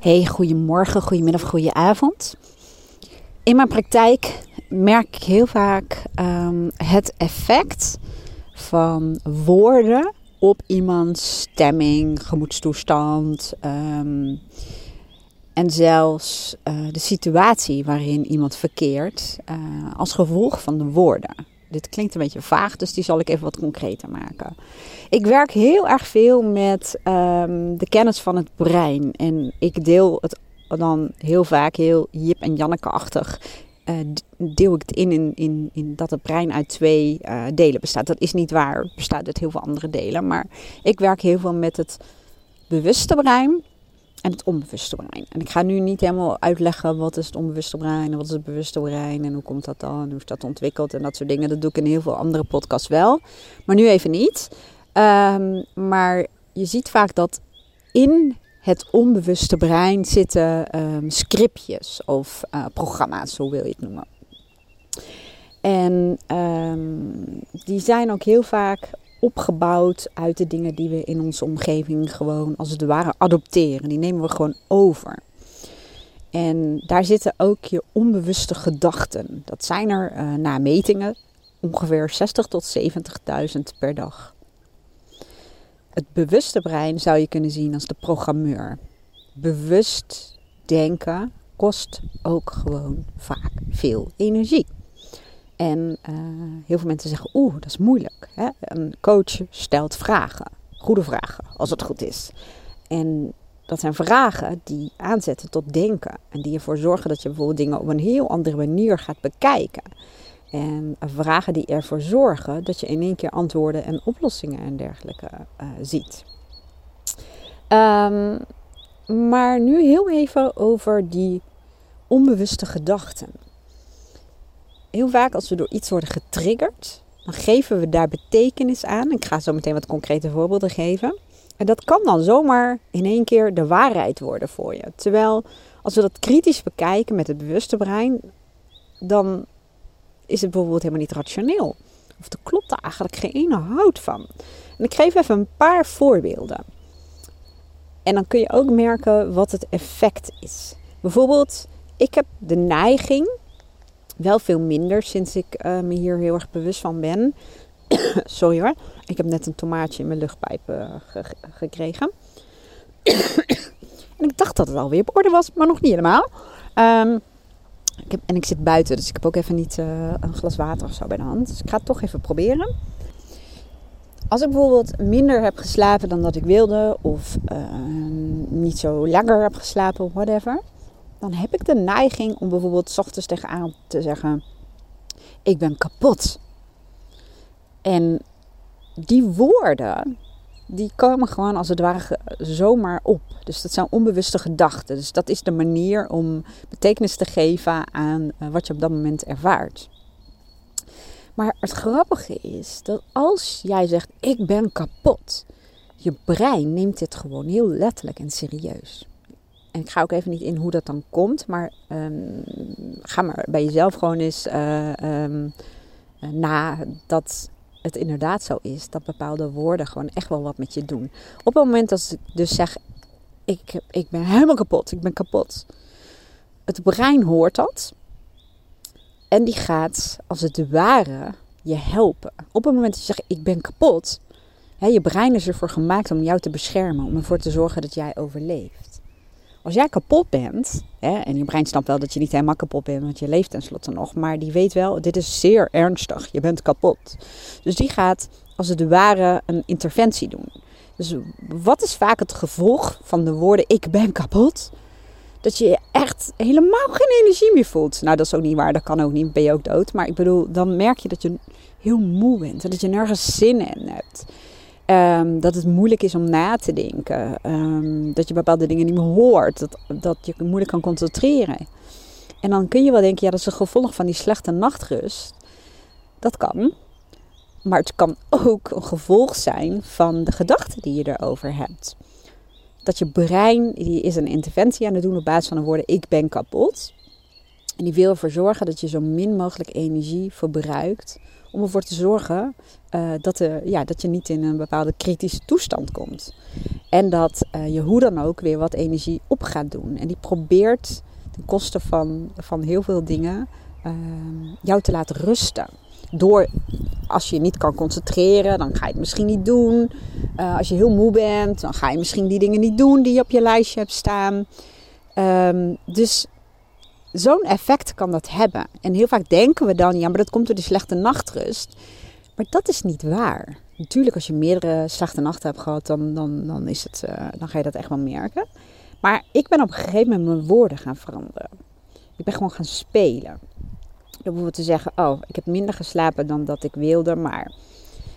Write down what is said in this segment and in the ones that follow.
Hey, goedemorgen, goedemiddag, goedenavond. In mijn praktijk merk ik heel vaak um, het effect van woorden op iemands stemming, gemoedstoestand um, en zelfs uh, de situatie waarin iemand verkeert uh, als gevolg van de woorden. Dit klinkt een beetje vaag, dus die zal ik even wat concreter maken. Ik werk heel erg veel met um, de kennis van het brein. En ik deel het dan heel vaak heel Jip en Janneke-achtig. Uh, deel ik het in, in, in, dat het brein uit twee uh, delen bestaat. Dat is niet waar, bestaat uit heel veel andere delen. Maar ik werk heel veel met het bewuste brein en het onbewuste brein. En ik ga nu niet helemaal uitleggen wat is het onbewuste brein en wat is het bewuste brein en hoe komt dat dan en hoe is dat ontwikkeld en dat soort dingen. Dat doe ik in heel veel andere podcasts wel, maar nu even niet. Um, maar je ziet vaak dat in het onbewuste brein zitten um, scriptjes of uh, programma's, hoe wil je het noemen. En um, die zijn ook heel vaak opgebouwd uit de dingen die we in onze omgeving gewoon als het ware adopteren. Die nemen we gewoon over. En daar zitten ook je onbewuste gedachten. Dat zijn er uh, na metingen ongeveer 60 tot 70.000 per dag. Het bewuste brein zou je kunnen zien als de programmeur. Bewust denken kost ook gewoon vaak veel energie. En uh, heel veel mensen zeggen, oeh, dat is moeilijk. Hè? Een coach stelt vragen, goede vragen, als het goed is. En dat zijn vragen die aanzetten tot denken. En die ervoor zorgen dat je bijvoorbeeld dingen op een heel andere manier gaat bekijken. En vragen die ervoor zorgen dat je in één keer antwoorden en oplossingen en dergelijke uh, ziet. Um, maar nu heel even over die onbewuste gedachten heel vaak als we door iets worden getriggerd, dan geven we daar betekenis aan. Ik ga zo meteen wat concrete voorbeelden geven. En dat kan dan zomaar in één keer de waarheid worden voor je. Terwijl als we dat kritisch bekijken met het bewuste brein, dan is het bijvoorbeeld helemaal niet rationeel. Of er klopt er eigenlijk geen ene hout van. En ik geef even een paar voorbeelden. En dan kun je ook merken wat het effect is. Bijvoorbeeld, ik heb de neiging wel veel minder sinds ik uh, me hier heel erg bewust van ben. Sorry hoor. Ik heb net een tomaatje in mijn luchtpijp ge gekregen. en ik dacht dat het alweer op orde was, maar nog niet helemaal. Um, ik heb, en ik zit buiten, dus ik heb ook even niet uh, een glas water of zo bij de hand. Dus ik ga het toch even proberen. Als ik bijvoorbeeld minder heb geslapen dan dat ik wilde, of niet zo langer heb geslapen, whatever dan heb ik de neiging om bijvoorbeeld ochtends tegenaan te zeggen: Ik ben kapot. En die woorden, die komen gewoon als het ware zomaar op. Dus dat zijn onbewuste gedachten. Dus dat is de manier om betekenis te geven aan eh, wat je op dat moment ervaart. Maar het grappige is dat als jij zegt: Ik ben kapot, je brein neemt dit gewoon heel letterlijk en serieus. En ik ga ook even niet in hoe dat dan komt, maar um, ga maar bij jezelf gewoon eens uh, na dat het inderdaad zo is dat bepaalde woorden gewoon echt wel wat met je doen. Op het moment dat ik dus zeg, ik, ik ben helemaal kapot, ik ben kapot. Het brein hoort dat en die gaat als het ware je helpen. Op het moment dat je zegt, ik ben kapot, hè, je brein is ervoor gemaakt om jou te beschermen, om ervoor te zorgen dat jij overleeft. Als jij kapot bent, hè, en je brein snapt wel dat je niet helemaal kapot bent, want je leeft tenslotte nog, maar die weet wel, dit is zeer ernstig, je bent kapot. Dus die gaat als het ware een interventie doen. Dus wat is vaak het gevolg van de woorden ik ben kapot? Dat je echt helemaal geen energie meer voelt. Nou, dat is ook niet waar, dat kan ook niet, ben je ook dood. Maar ik bedoel, dan merk je dat je heel moe bent en dat je nergens zin in hebt. Um, dat het moeilijk is om na te denken. Um, dat je bepaalde dingen niet meer hoort. Dat, dat je moeilijk kan concentreren. En dan kun je wel denken, ja, dat is een gevolg van die slechte nachtrust. Dat kan. Maar het kan ook een gevolg zijn van de gedachten die je erover hebt. Dat je brein, die is een interventie aan het doen op basis van de woorden ik ben kapot. En die wil ervoor zorgen dat je zo min mogelijk energie verbruikt. Om ervoor te zorgen uh, dat, ja, dat je niet in een bepaalde kritische toestand komt. En dat uh, je hoe dan ook weer wat energie op gaat doen. En die probeert ten koste van, van heel veel dingen uh, jou te laten rusten. Door, als je niet kan concentreren, dan ga je het misschien niet doen. Uh, als je heel moe bent, dan ga je misschien die dingen niet doen die je op je lijstje hebt staan. Um, dus zo'n effect kan dat hebben. En heel vaak denken we dan, ja, maar dat komt door die slechte nachtrust. Maar dat is niet waar. Natuurlijk, als je meerdere slechte nachten hebt gehad, dan, dan, dan, is het, uh, dan ga je dat echt wel merken. Maar ik ben op een gegeven moment mijn woorden gaan veranderen. Ik ben gewoon gaan spelen. Door bijvoorbeeld te zeggen, oh, ik heb minder geslapen dan dat ik wilde, maar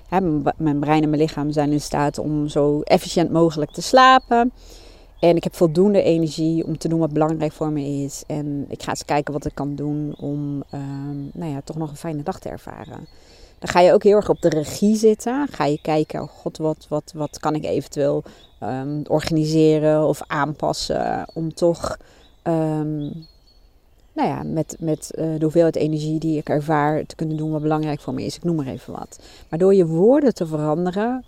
hè, mijn brein en mijn lichaam zijn in staat om zo efficiënt mogelijk te slapen. En ik heb voldoende energie om te doen wat belangrijk voor me is. En ik ga eens kijken wat ik kan doen om um, nou ja, toch nog een fijne dag te ervaren. Dan ga je ook heel erg op de regie zitten. Ga je kijken, oh god, wat, wat, wat kan ik eventueel um, organiseren of aanpassen om toch um, nou ja, met, met uh, de hoeveelheid energie die ik ervaar te kunnen doen wat belangrijk voor me is. Ik noem maar even wat. Maar door je woorden te veranderen,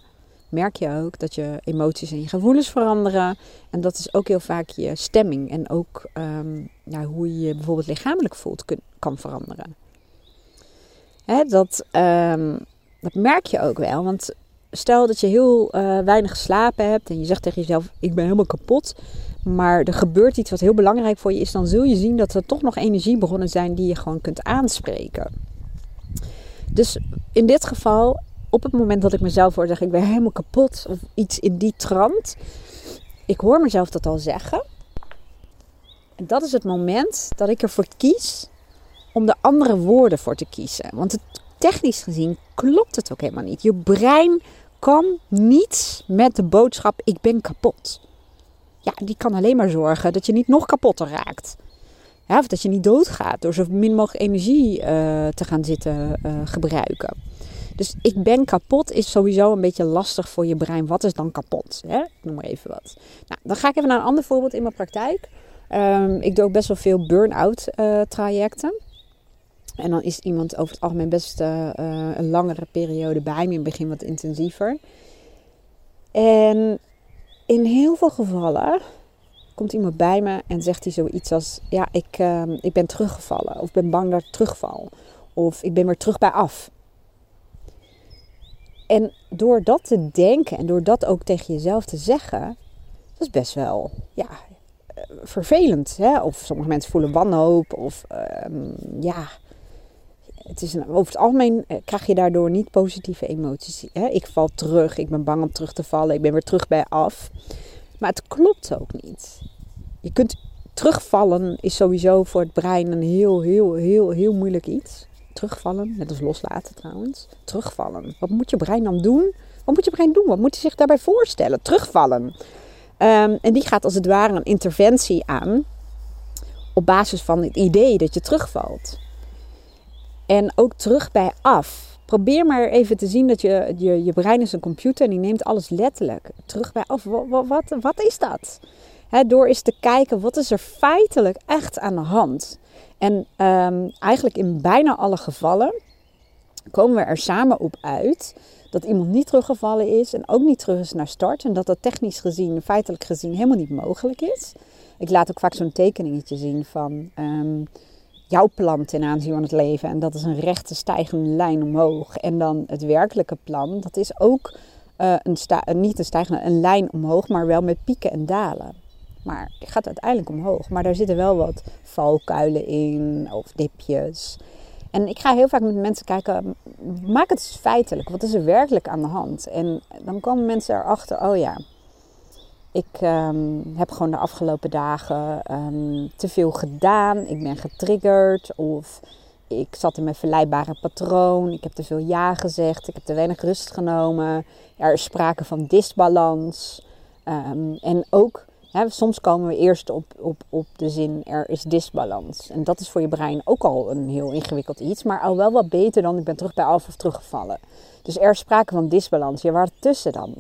merk je ook dat je emoties en je gevoelens veranderen. En dat is ook heel vaak je stemming en ook um, ja, hoe je je bijvoorbeeld lichamelijk voelt kun, kan veranderen. Hè, dat, um, dat merk je ook wel, want stel dat je heel uh, weinig geslapen hebt en je zegt tegen jezelf: Ik ben helemaal kapot. Maar er gebeurt iets wat heel belangrijk voor je is, dan zul je zien dat er toch nog energiebronnen zijn die je gewoon kunt aanspreken. Dus in dit geval op het moment dat ik mezelf hoor zeggen, ik ben helemaal kapot of iets in die trant. Ik hoor mezelf dat al zeggen. En dat is het moment dat ik ervoor kies om de andere woorden voor te kiezen. Want het, technisch gezien klopt het ook helemaal niet. Je brein kan niet met de boodschap ik ben kapot. Ja, die kan alleen maar zorgen dat je niet nog kapotter raakt. Of dat je niet doodgaat door zo min mogelijk energie uh, te gaan zitten uh, gebruiken. Dus ik ben kapot is sowieso een beetje lastig voor je brein. Wat is dan kapot? Hè? Noem maar even wat. Nou, dan ga ik even naar een ander voorbeeld in mijn praktijk. Um, ik doe ook best wel veel burn-out uh, trajecten. En dan is iemand over het algemeen best uh, een langere periode bij me. In het begin wat intensiever. En in heel veel gevallen komt iemand bij me en zegt hij zoiets als: Ja, ik, uh, ik ben teruggevallen. Of ben bang dat ik terugval. Of ik ben weer terug bij af. En door dat te denken en door dat ook tegen jezelf te zeggen, dat is best wel ja, eh, vervelend. Hè? Of sommige mensen voelen wanhoop. Of um, ja, het is over het algemeen eh, krijg je daardoor niet positieve emoties. Hè? Ik val terug, ik ben bang om terug te vallen, ik ben weer terug bij af. Maar het klopt ook niet. Je kunt terugvallen is sowieso voor het brein een heel, heel, heel, heel moeilijk iets. Terugvallen, net als loslaten trouwens. Terugvallen. Wat moet je brein dan doen? Wat moet je brein doen? Wat moet hij zich daarbij voorstellen? Terugvallen. Um, en die gaat als het ware een interventie aan op basis van het idee dat je terugvalt. En ook terug bij af. Probeer maar even te zien dat je, je, je brein is een computer en die neemt alles letterlijk. Terug bij af. Wat, wat, is dat? Door eens te kijken, wat is er feitelijk echt aan de hand? En um, eigenlijk in bijna alle gevallen komen we er samen op uit dat iemand niet teruggevallen is en ook niet terug is naar start. En dat dat technisch gezien, feitelijk gezien, helemaal niet mogelijk is. Ik laat ook vaak zo'n tekeningetje zien van um, jouw plan ten aanzien van het leven. En dat is een rechte stijgende lijn omhoog. En dan het werkelijke plan, dat is ook uh, een sta niet een stijgende een lijn omhoog, maar wel met pieken en dalen. Maar die gaat uiteindelijk omhoog. Maar daar zitten wel wat valkuilen in of dipjes. En ik ga heel vaak met mensen kijken, maak het feitelijk. Wat is er werkelijk aan de hand? En dan komen mensen erachter, oh ja, ik um, heb gewoon de afgelopen dagen um, te veel gedaan. Ik ben getriggerd of ik zat in mijn verleidbare patroon. Ik heb te veel ja gezegd. Ik heb te weinig rust genomen. Er is sprake van disbalans. Um, en ook soms komen we eerst op, op, op de zin er is disbalans. En dat is voor je brein ook al een heel ingewikkeld iets. Maar al wel wat beter dan ik ben terug bij af of teruggevallen. Dus er is sprake van disbalans. Ja, waar tussen dan?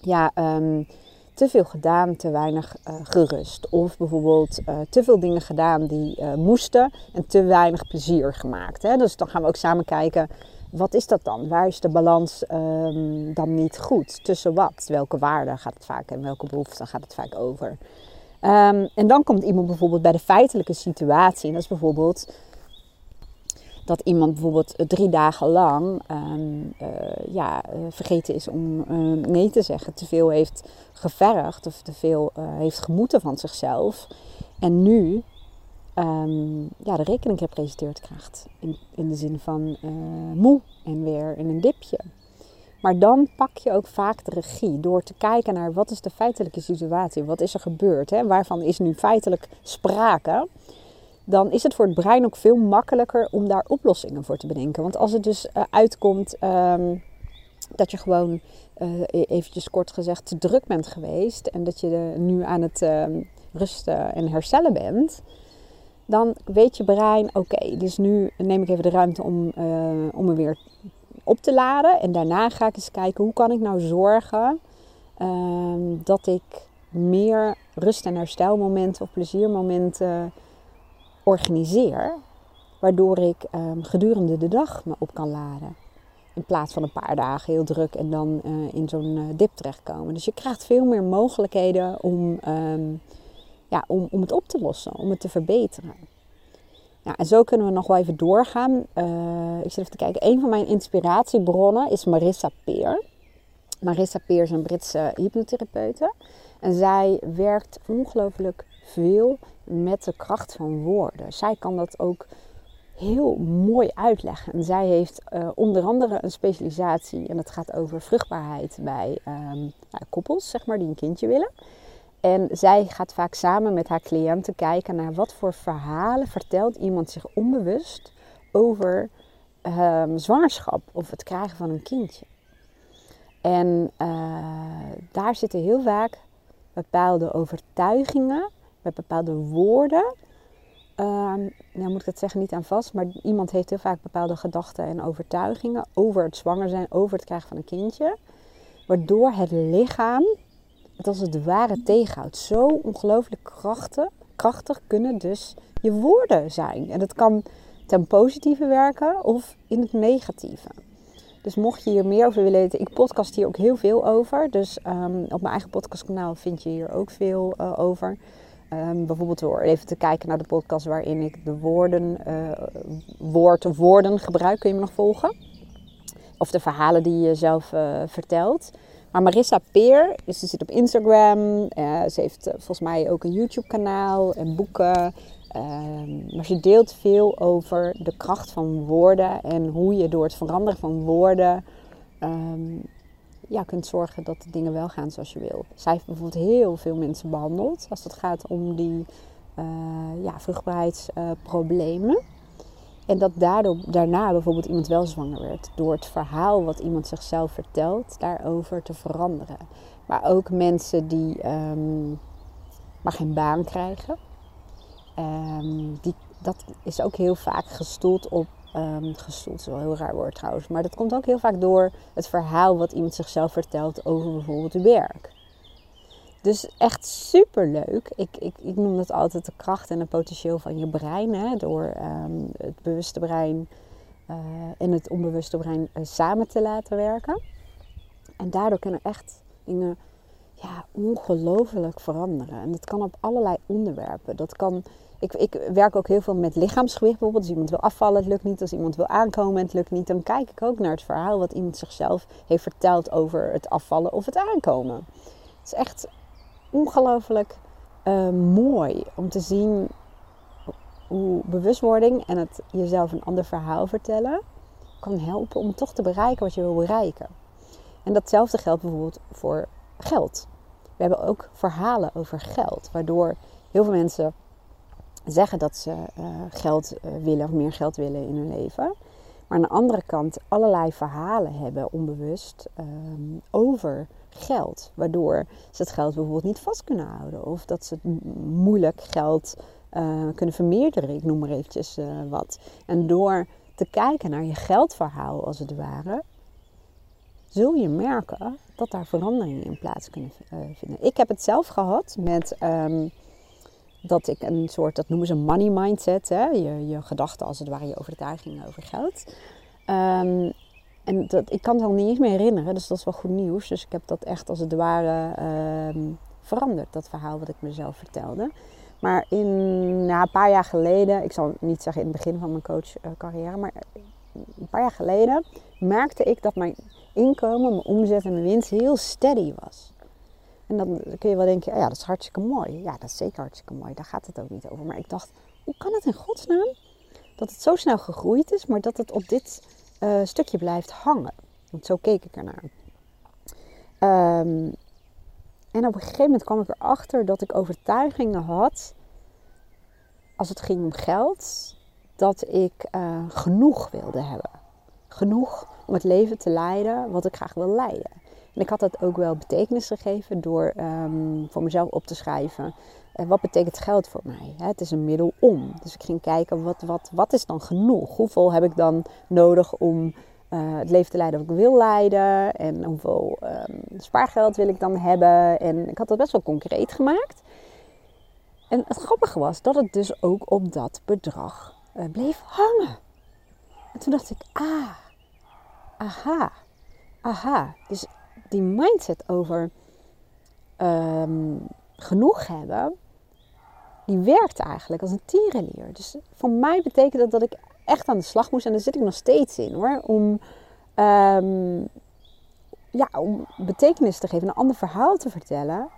Ja, um, te veel gedaan, te weinig uh, gerust. Of bijvoorbeeld uh, te veel dingen gedaan die uh, moesten en te weinig plezier gemaakt. Hè? Dus dan gaan we ook samen kijken, wat is dat dan? Waar is de balans um, dan niet goed? Tussen wat? Welke waarden gaat het vaak en welke behoeften gaat het vaak over? Um, en dan komt iemand bijvoorbeeld bij de feitelijke situatie. En dat is bijvoorbeeld dat iemand bijvoorbeeld drie dagen lang um, uh, ja, vergeten is om nee te zeggen, te veel heeft gevergd of te veel heeft gemoeten van zichzelf. En nu um, ja, de rekening gepresenteerd krijgt. In, in de zin van moe en weer in een dipje. Maar dan pak je ook vaak de regie door te kijken naar wat is de feitelijke situatie, wat is er gebeurd, hè? waarvan is nu feitelijk sprake dan is het voor het brein ook veel makkelijker om daar oplossingen voor te bedenken. Want als het dus uh, uitkomt um, dat je gewoon, uh, eventjes kort gezegd, te druk bent geweest en dat je nu aan het uh, rusten en herstellen bent, dan weet je brein, oké, dus nu neem ik even de ruimte om, uh, om me weer op te laden. En daarna ga ik eens kijken, hoe kan ik nou zorgen ehm, dat ik meer rust- en herstelmomenten of pleziermomenten organiseer, waardoor ik um, gedurende de dag me op kan laden. In plaats van een paar dagen heel druk en dan uh, in zo'n uh, dip terechtkomen. Dus je krijgt veel meer mogelijkheden om, um, ja, om, om het op te lossen, om het te verbeteren. Ja, en zo kunnen we nog wel even doorgaan. Uh, ik zit even te kijken. Een van mijn inspiratiebronnen is Marissa Peer. Marissa Peer is een Britse hypnotherapeute. En zij werkt ongelooflijk veel met de kracht van woorden. Zij kan dat ook heel mooi uitleggen. En zij heeft uh, onder andere een specialisatie en dat gaat over vruchtbaarheid bij um, nou, koppels, zeg maar, die een kindje willen. En zij gaat vaak samen met haar cliënten kijken naar wat voor verhalen vertelt iemand zich onbewust over um, zwangerschap of het krijgen van een kindje. En uh, daar zitten heel vaak bepaalde overtuigingen met bepaalde woorden. Um, nou moet ik het zeggen, niet aan vast, maar iemand heeft heel vaak bepaalde gedachten en overtuigingen over het zwanger zijn, over het krijgen van een kindje. Waardoor het lichaam het als het ware tegenhoudt. Zo ongelooflijk krachtig, krachtig kunnen dus je woorden zijn. En dat kan ten positieve werken of in het negatieve. Dus mocht je hier meer over willen weten, ik podcast hier ook heel veel over. Dus um, op mijn eigen podcastkanaal vind je hier ook veel uh, over. Um, bijvoorbeeld door even te kijken naar de podcast waarin ik de woorden, uh, woord woorden gebruik. Kun je me nog volgen? Of de verhalen die je zelf uh, vertelt. Maar Marissa Peer, dus ze zit op Instagram. Uh, ze heeft volgens mij ook een YouTube kanaal en boeken. Um, maar ze deelt veel over de kracht van woorden en hoe je door het veranderen van woorden um, ja, kunt zorgen dat de dingen wel gaan zoals je wil. Zij heeft bijvoorbeeld heel veel mensen behandeld als het gaat om die uh, ja, vruchtbaarheidsproblemen. En dat daardoor, daarna bijvoorbeeld iemand wel zwanger werd. Door het verhaal wat iemand zichzelf vertelt, daarover te veranderen. Maar ook mensen die um, maar geen baan krijgen. Um, die, dat is ook heel vaak gestoeld op Um, gestoeld is wel heel raar woord trouwens. Maar dat komt ook heel vaak door het verhaal wat iemand zichzelf vertelt over bijvoorbeeld werk. Dus echt super leuk. Ik, ik, ik noem dat altijd de kracht en het potentieel van je brein. Hè, door um, het bewuste brein uh, en het onbewuste brein uh, samen te laten werken. En daardoor kunnen echt dingen ja, ongelooflijk veranderen. En dat kan op allerlei onderwerpen. Dat kan ik, ik, werk ook heel veel met lichaamsgewicht bijvoorbeeld. Als iemand wil afvallen, het lukt niet. Als iemand wil aankomen, het lukt niet. Dan kijk ik ook naar het verhaal wat iemand zichzelf heeft verteld over het afvallen of het aankomen. Het is echt ongelooflijk uh, mooi om te zien hoe bewustwording en het jezelf een ander verhaal vertellen kan helpen om toch te bereiken wat je wil bereiken. En datzelfde geldt bijvoorbeeld voor geld. We hebben ook verhalen over geld, waardoor heel veel mensen zeggen dat ze uh, geld uh, willen of meer geld willen in hun leven. Maar aan de andere kant allerlei verhalen hebben onbewust um, over geld. Waardoor ze het geld bijvoorbeeld niet vast kunnen houden. Of dat ze moeilijk geld uh, kunnen vermeerderen. Ik noem maar eventjes wat. En door te kijken naar je geldverhaal als het ware. Zul je merken dat daar veranderingen in plaats kunnen uh, vinden. Ik heb het zelf gehad met um, dat ik een soort, dat noemen ze money mindset, hè? Je, je gedachten als het ware, je overtuigingen over geld. Um, en dat, ik kan het al niet eens meer herinneren, dus dat is wel goed nieuws. Dus ik heb dat echt als het ware um, veranderd, dat verhaal wat ik mezelf vertelde. Maar in, nou, een paar jaar geleden, ik zal niet zeggen in het begin van mijn coachcarrière, maar een paar jaar geleden merkte ik dat mijn inkomen, mijn omzet en mijn winst heel steady was. En dan kun je wel denken, ja, dat is hartstikke mooi. Ja, dat is zeker hartstikke mooi. Daar gaat het ook niet over. Maar ik dacht, hoe kan het in godsnaam dat het zo snel gegroeid is, maar dat het op dit uh, stukje blijft hangen? Want zo keek ik ernaar. Um, en op een gegeven moment kwam ik erachter dat ik overtuigingen had, als het ging om geld, dat ik uh, genoeg wilde hebben. Genoeg om het leven te leiden wat ik graag wil leiden. En ik had dat ook wel betekenis gegeven door um, voor mezelf op te schrijven. Uh, wat betekent geld voor mij? Hè, het is een middel om. Dus ik ging kijken, wat, wat, wat is dan genoeg? Hoeveel heb ik dan nodig om uh, het leven te leiden wat ik wil leiden? En hoeveel um, spaargeld wil ik dan hebben? En ik had dat best wel concreet gemaakt. En het grappige was dat het dus ook op dat bedrag uh, bleef hangen. En toen dacht ik, ah, aha, aha. Dus die mindset over um, genoeg hebben, die werkt eigenlijk als een tierenlier. Dus voor mij betekent dat dat ik echt aan de slag moest. En daar zit ik nog steeds in hoor. Om, um, ja, om betekenis te geven, een ander verhaal te vertellen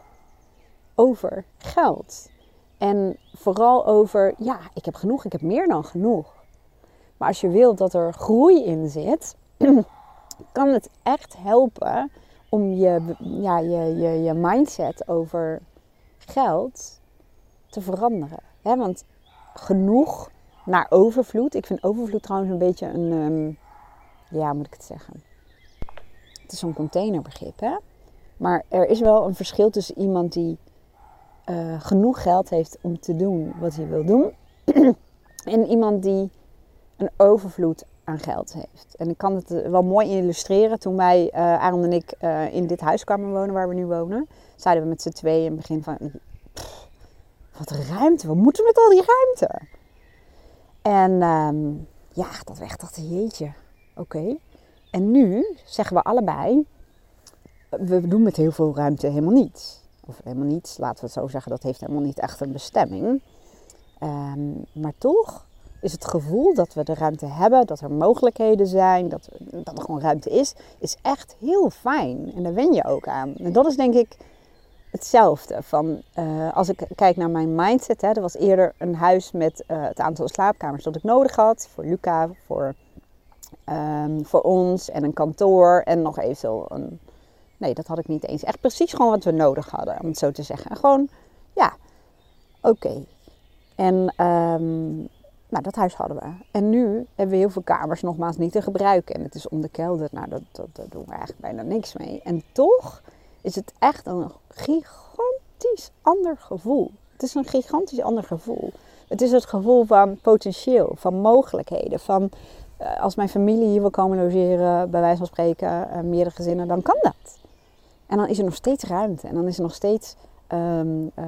over geld. En vooral over, ja, ik heb genoeg, ik heb meer dan genoeg. Maar als je wilt dat er groei in zit, kan het echt helpen om je, ja, je, je, je mindset over geld te veranderen. He, want genoeg naar overvloed. Ik vind overvloed trouwens een beetje een, um, ja, moet ik het zeggen? Het is zo'n containerbegrip, hè? Maar er is wel een verschil tussen iemand die uh, genoeg geld heeft om te doen wat hij wil doen, en iemand die een overvloed aan geld heeft. En ik kan het wel mooi illustreren. Toen wij, uh, Aaron en ik, uh, in dit huis kwamen wonen waar we nu wonen, zeiden we met z'n tweeën in het begin van, wat ruimte, wat moeten we met al die ruimte? En um, ja, dat weg dacht jeetje, oké. En nu zeggen we allebei, we doen met heel veel ruimte helemaal niets. Of helemaal niets, laten we het zo zeggen, dat heeft helemaal niet echt een bestemming. Um, maar toch is het gevoel dat we de ruimte hebben, dat er mogelijkheden zijn, dat, dat er gewoon ruimte is, is echt heel fijn. En daar wen je ook aan. En dat is denk ik hetzelfde. Van, uh, als ik kijk naar mijn mindset, hè, er was eerder een huis met uh, het aantal slaapkamers dat ik nodig had. Voor Luca, voor, um, voor ons en een kantoor en nog even zo een... Nee, dat had ik niet eens. Echt precies gewoon wat we nodig hadden, om het zo te zeggen. En gewoon, ja, oké. En um, nou, dat huis hadden we. En nu hebben we heel veel kamers nogmaals niet te gebruiken. En het is onderkelderd. Nou, dat, dat, dat doen we eigenlijk bijna niks mee. En toch is het echt een gigantisch ander gevoel. Het is een gigantisch ander gevoel. Het is het gevoel van potentieel, van mogelijkheden. Van uh, als mijn familie hier wil komen logeren, bij wijze van spreken, uh, meerdere gezinnen, dan kan dat. En dan is er nog steeds ruimte en dan is er nog steeds um, uh,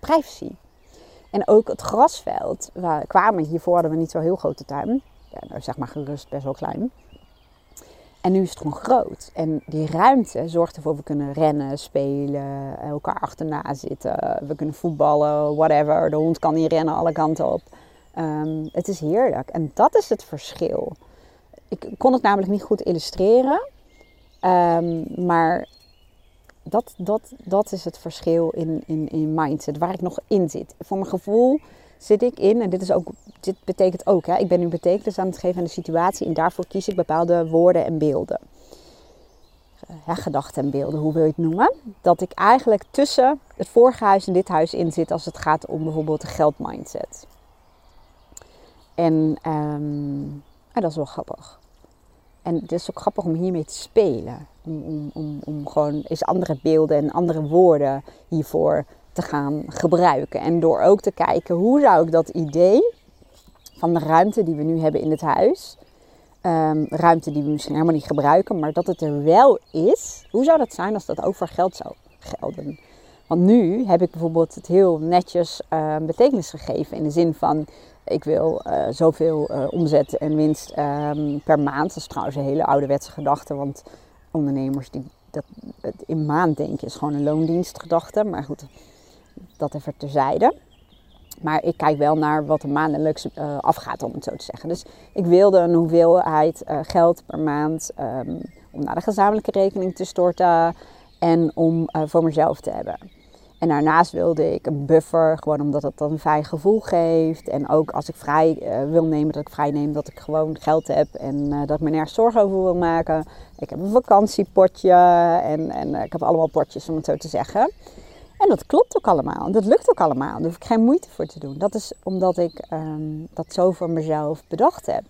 privacy. En ook het grasveld, waar kwamen hiervoor hadden we niet zo heel grote tuin. Ja, nou zeg maar gerust best wel klein. En nu is het gewoon groot. En die ruimte zorgt ervoor, we kunnen rennen, spelen, elkaar achterna zitten. We kunnen voetballen, whatever. De hond kan hier rennen alle kanten op. Um, het is heerlijk. En dat is het verschil. Ik kon het namelijk niet goed illustreren. Um, maar dat, dat, dat is het verschil in, in, in mindset, waar ik nog in zit. Voor mijn gevoel zit ik in, en dit, is ook, dit betekent ook, hè, ik ben nu betekenis aan het geven aan de situatie en daarvoor kies ik bepaalde woorden en beelden. Ja, gedachten en beelden, hoe wil je het noemen? Dat ik eigenlijk tussen het vorige huis en dit huis in zit als het gaat om bijvoorbeeld de geldmindset. En, en dat is wel grappig. En het is ook grappig om hiermee te spelen. Om, om, om, om gewoon eens andere beelden en andere woorden hiervoor te gaan gebruiken. En door ook te kijken hoe zou ik dat idee van de ruimte die we nu hebben in het huis Ehm, ruimte die we misschien helemaal niet gebruiken, maar dat het er wel is. Hoe zou dat zijn als dat ook voor geld zou gelden? Want nu heb ik bijvoorbeeld het heel netjes uh, betekenis gegeven in de zin van ik wil uh, zoveel uh, omzet en winst um, per maand. Dat is trouwens een hele ouderwetse gedachte, want ondernemers die dat het in maand denken is gewoon een loondienstgedachte. Maar goed, dat even terzijde. Maar ik kijk wel naar wat er maandelijks uh, afgaat, om het zo te zeggen. Dus ik wilde een hoeveelheid geld per maand um, om naar de gezamenlijke rekening te storten en om voor mezelf te hebben. En daarnaast wilde ik een buffer, gewoon omdat het dan een fijn gevoel geeft. En ook als ik vrij wil nemen, dat ik vrij neem, dat ik gewoon geld heb en dat ik me nergens zorgen over wil maken. Ik heb een vakantiepotje en, en ik heb allemaal potjes, om het zo te zeggen. En dat klopt ook allemaal. En dat lukt ook allemaal. Daar hoef ik geen moeite voor te doen. Dat is omdat ik um, dat zo voor mezelf bedacht heb.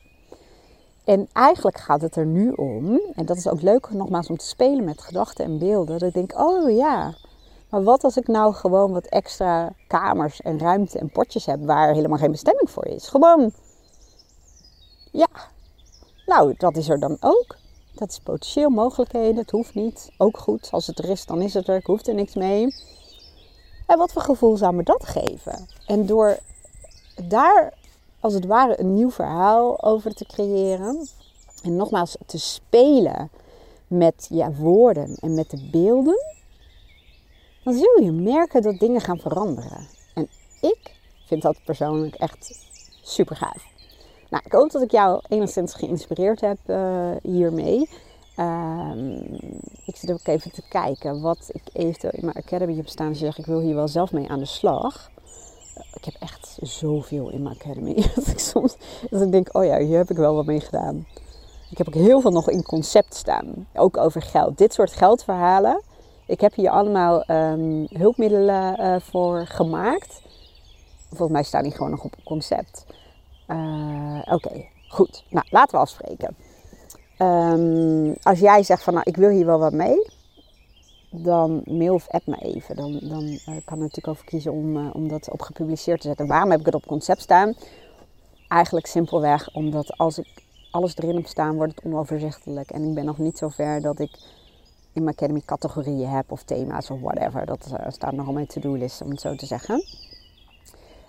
En eigenlijk gaat het er nu om, en dat is ook leuk nogmaals om te spelen met gedachten en beelden, dat ik denk, oh ja, maar wat als ik nou gewoon wat extra kamers en ruimte en potjes heb waar helemaal geen bestemming voor is? Gewoon, ja, nou, dat is er dan ook. Dat is potentieel mogelijkheden, het hoeft niet. Ook goed, als het er is, dan is het er, ik hoef er niks mee. En wat voor gevoel zou me dat geven? En door daar als het ware een nieuw verhaal over te creëren. En nogmaals te spelen met ja, woorden en met de beelden. Dan zul je merken dat dingen gaan veranderen. En ik vind dat persoonlijk echt super gaaf. Nou, ik hoop dat ik jou enigszins geïnspireerd heb uh, hiermee. Um, ik zit ook even te kijken wat ik eventueel in mijn academy heb staan. Zeg ik wil hier wel zelf mee aan de slag. Ik heb echt zoveel in mijn academy. dat ik soms dat ik denk, oh ja, hier heb ik wel wat mee gedaan. Ik heb ook heel veel nog in concept staan. Ook over geld. Dit soort geldverhalen. Ik heb hier allemaal um, hulpmiddelen uh, voor gemaakt. Volgens mij staan die gewoon nog op concept. Uh, Oké, goed. Nou, laten we afspreken. Um, als jij zegt van nou ik wil hier wel wat mee, dan mail of app me even. Dan, dan uh, kan ik natuurlijk over kiezen om, om dat op gepubliceerd te zetten. Waarom heb ik het op concept staan? Eigenlijk simpelweg omdat als ik alles erin heb staan, wordt het onoverzichtelijk. En ik ben nog niet zo ver dat ik in mijn academy categorieën heb of thema's of whatever. Dat uh, staat nog op mijn to-do-list, om het zo te zeggen.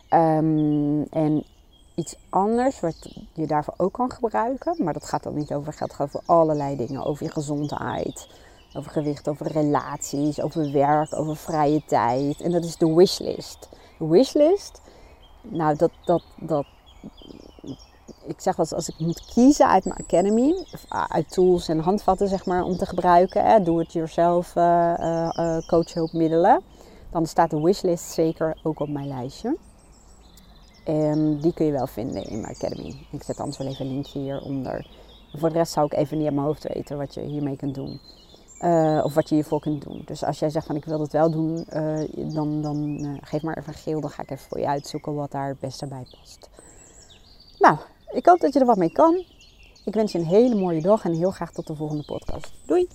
Um, en iets anders wat je daarvoor ook kan gebruiken. Maar dat gaat dan niet over geld, gaat over allerlei dingen. Over je gezondheid, over gewicht, over relaties, over werk, over vrije tijd. En dat is de wishlist. De wishlist, nou dat, dat, dat, ik zeg wel eens, als ik moet kiezen uit mijn academy, uit tools en handvatten zeg maar, om te gebruiken, doe het jezelf uh, uh, coachhulpmiddelen, dan staat de wishlist zeker ook op mijn lijstje. En die kun je wel vinden in mijn academy. Ik zet anders wel even een linkje hieronder. Voor de rest zou ik even niet aan mijn hoofd weten wat je hiermee kunt doen. Uh, of wat je hiervoor kunt doen. Dus als jij zegt van ik wil het wel doen, uh, dan, dan uh, geef maar even geel. Dan ga ik even voor je uitzoeken wat daar het beste bij past. Nou, ik hoop dat je er wat mee kan. Ik wens je een hele mooie dag en heel graag tot de volgende podcast. Doei!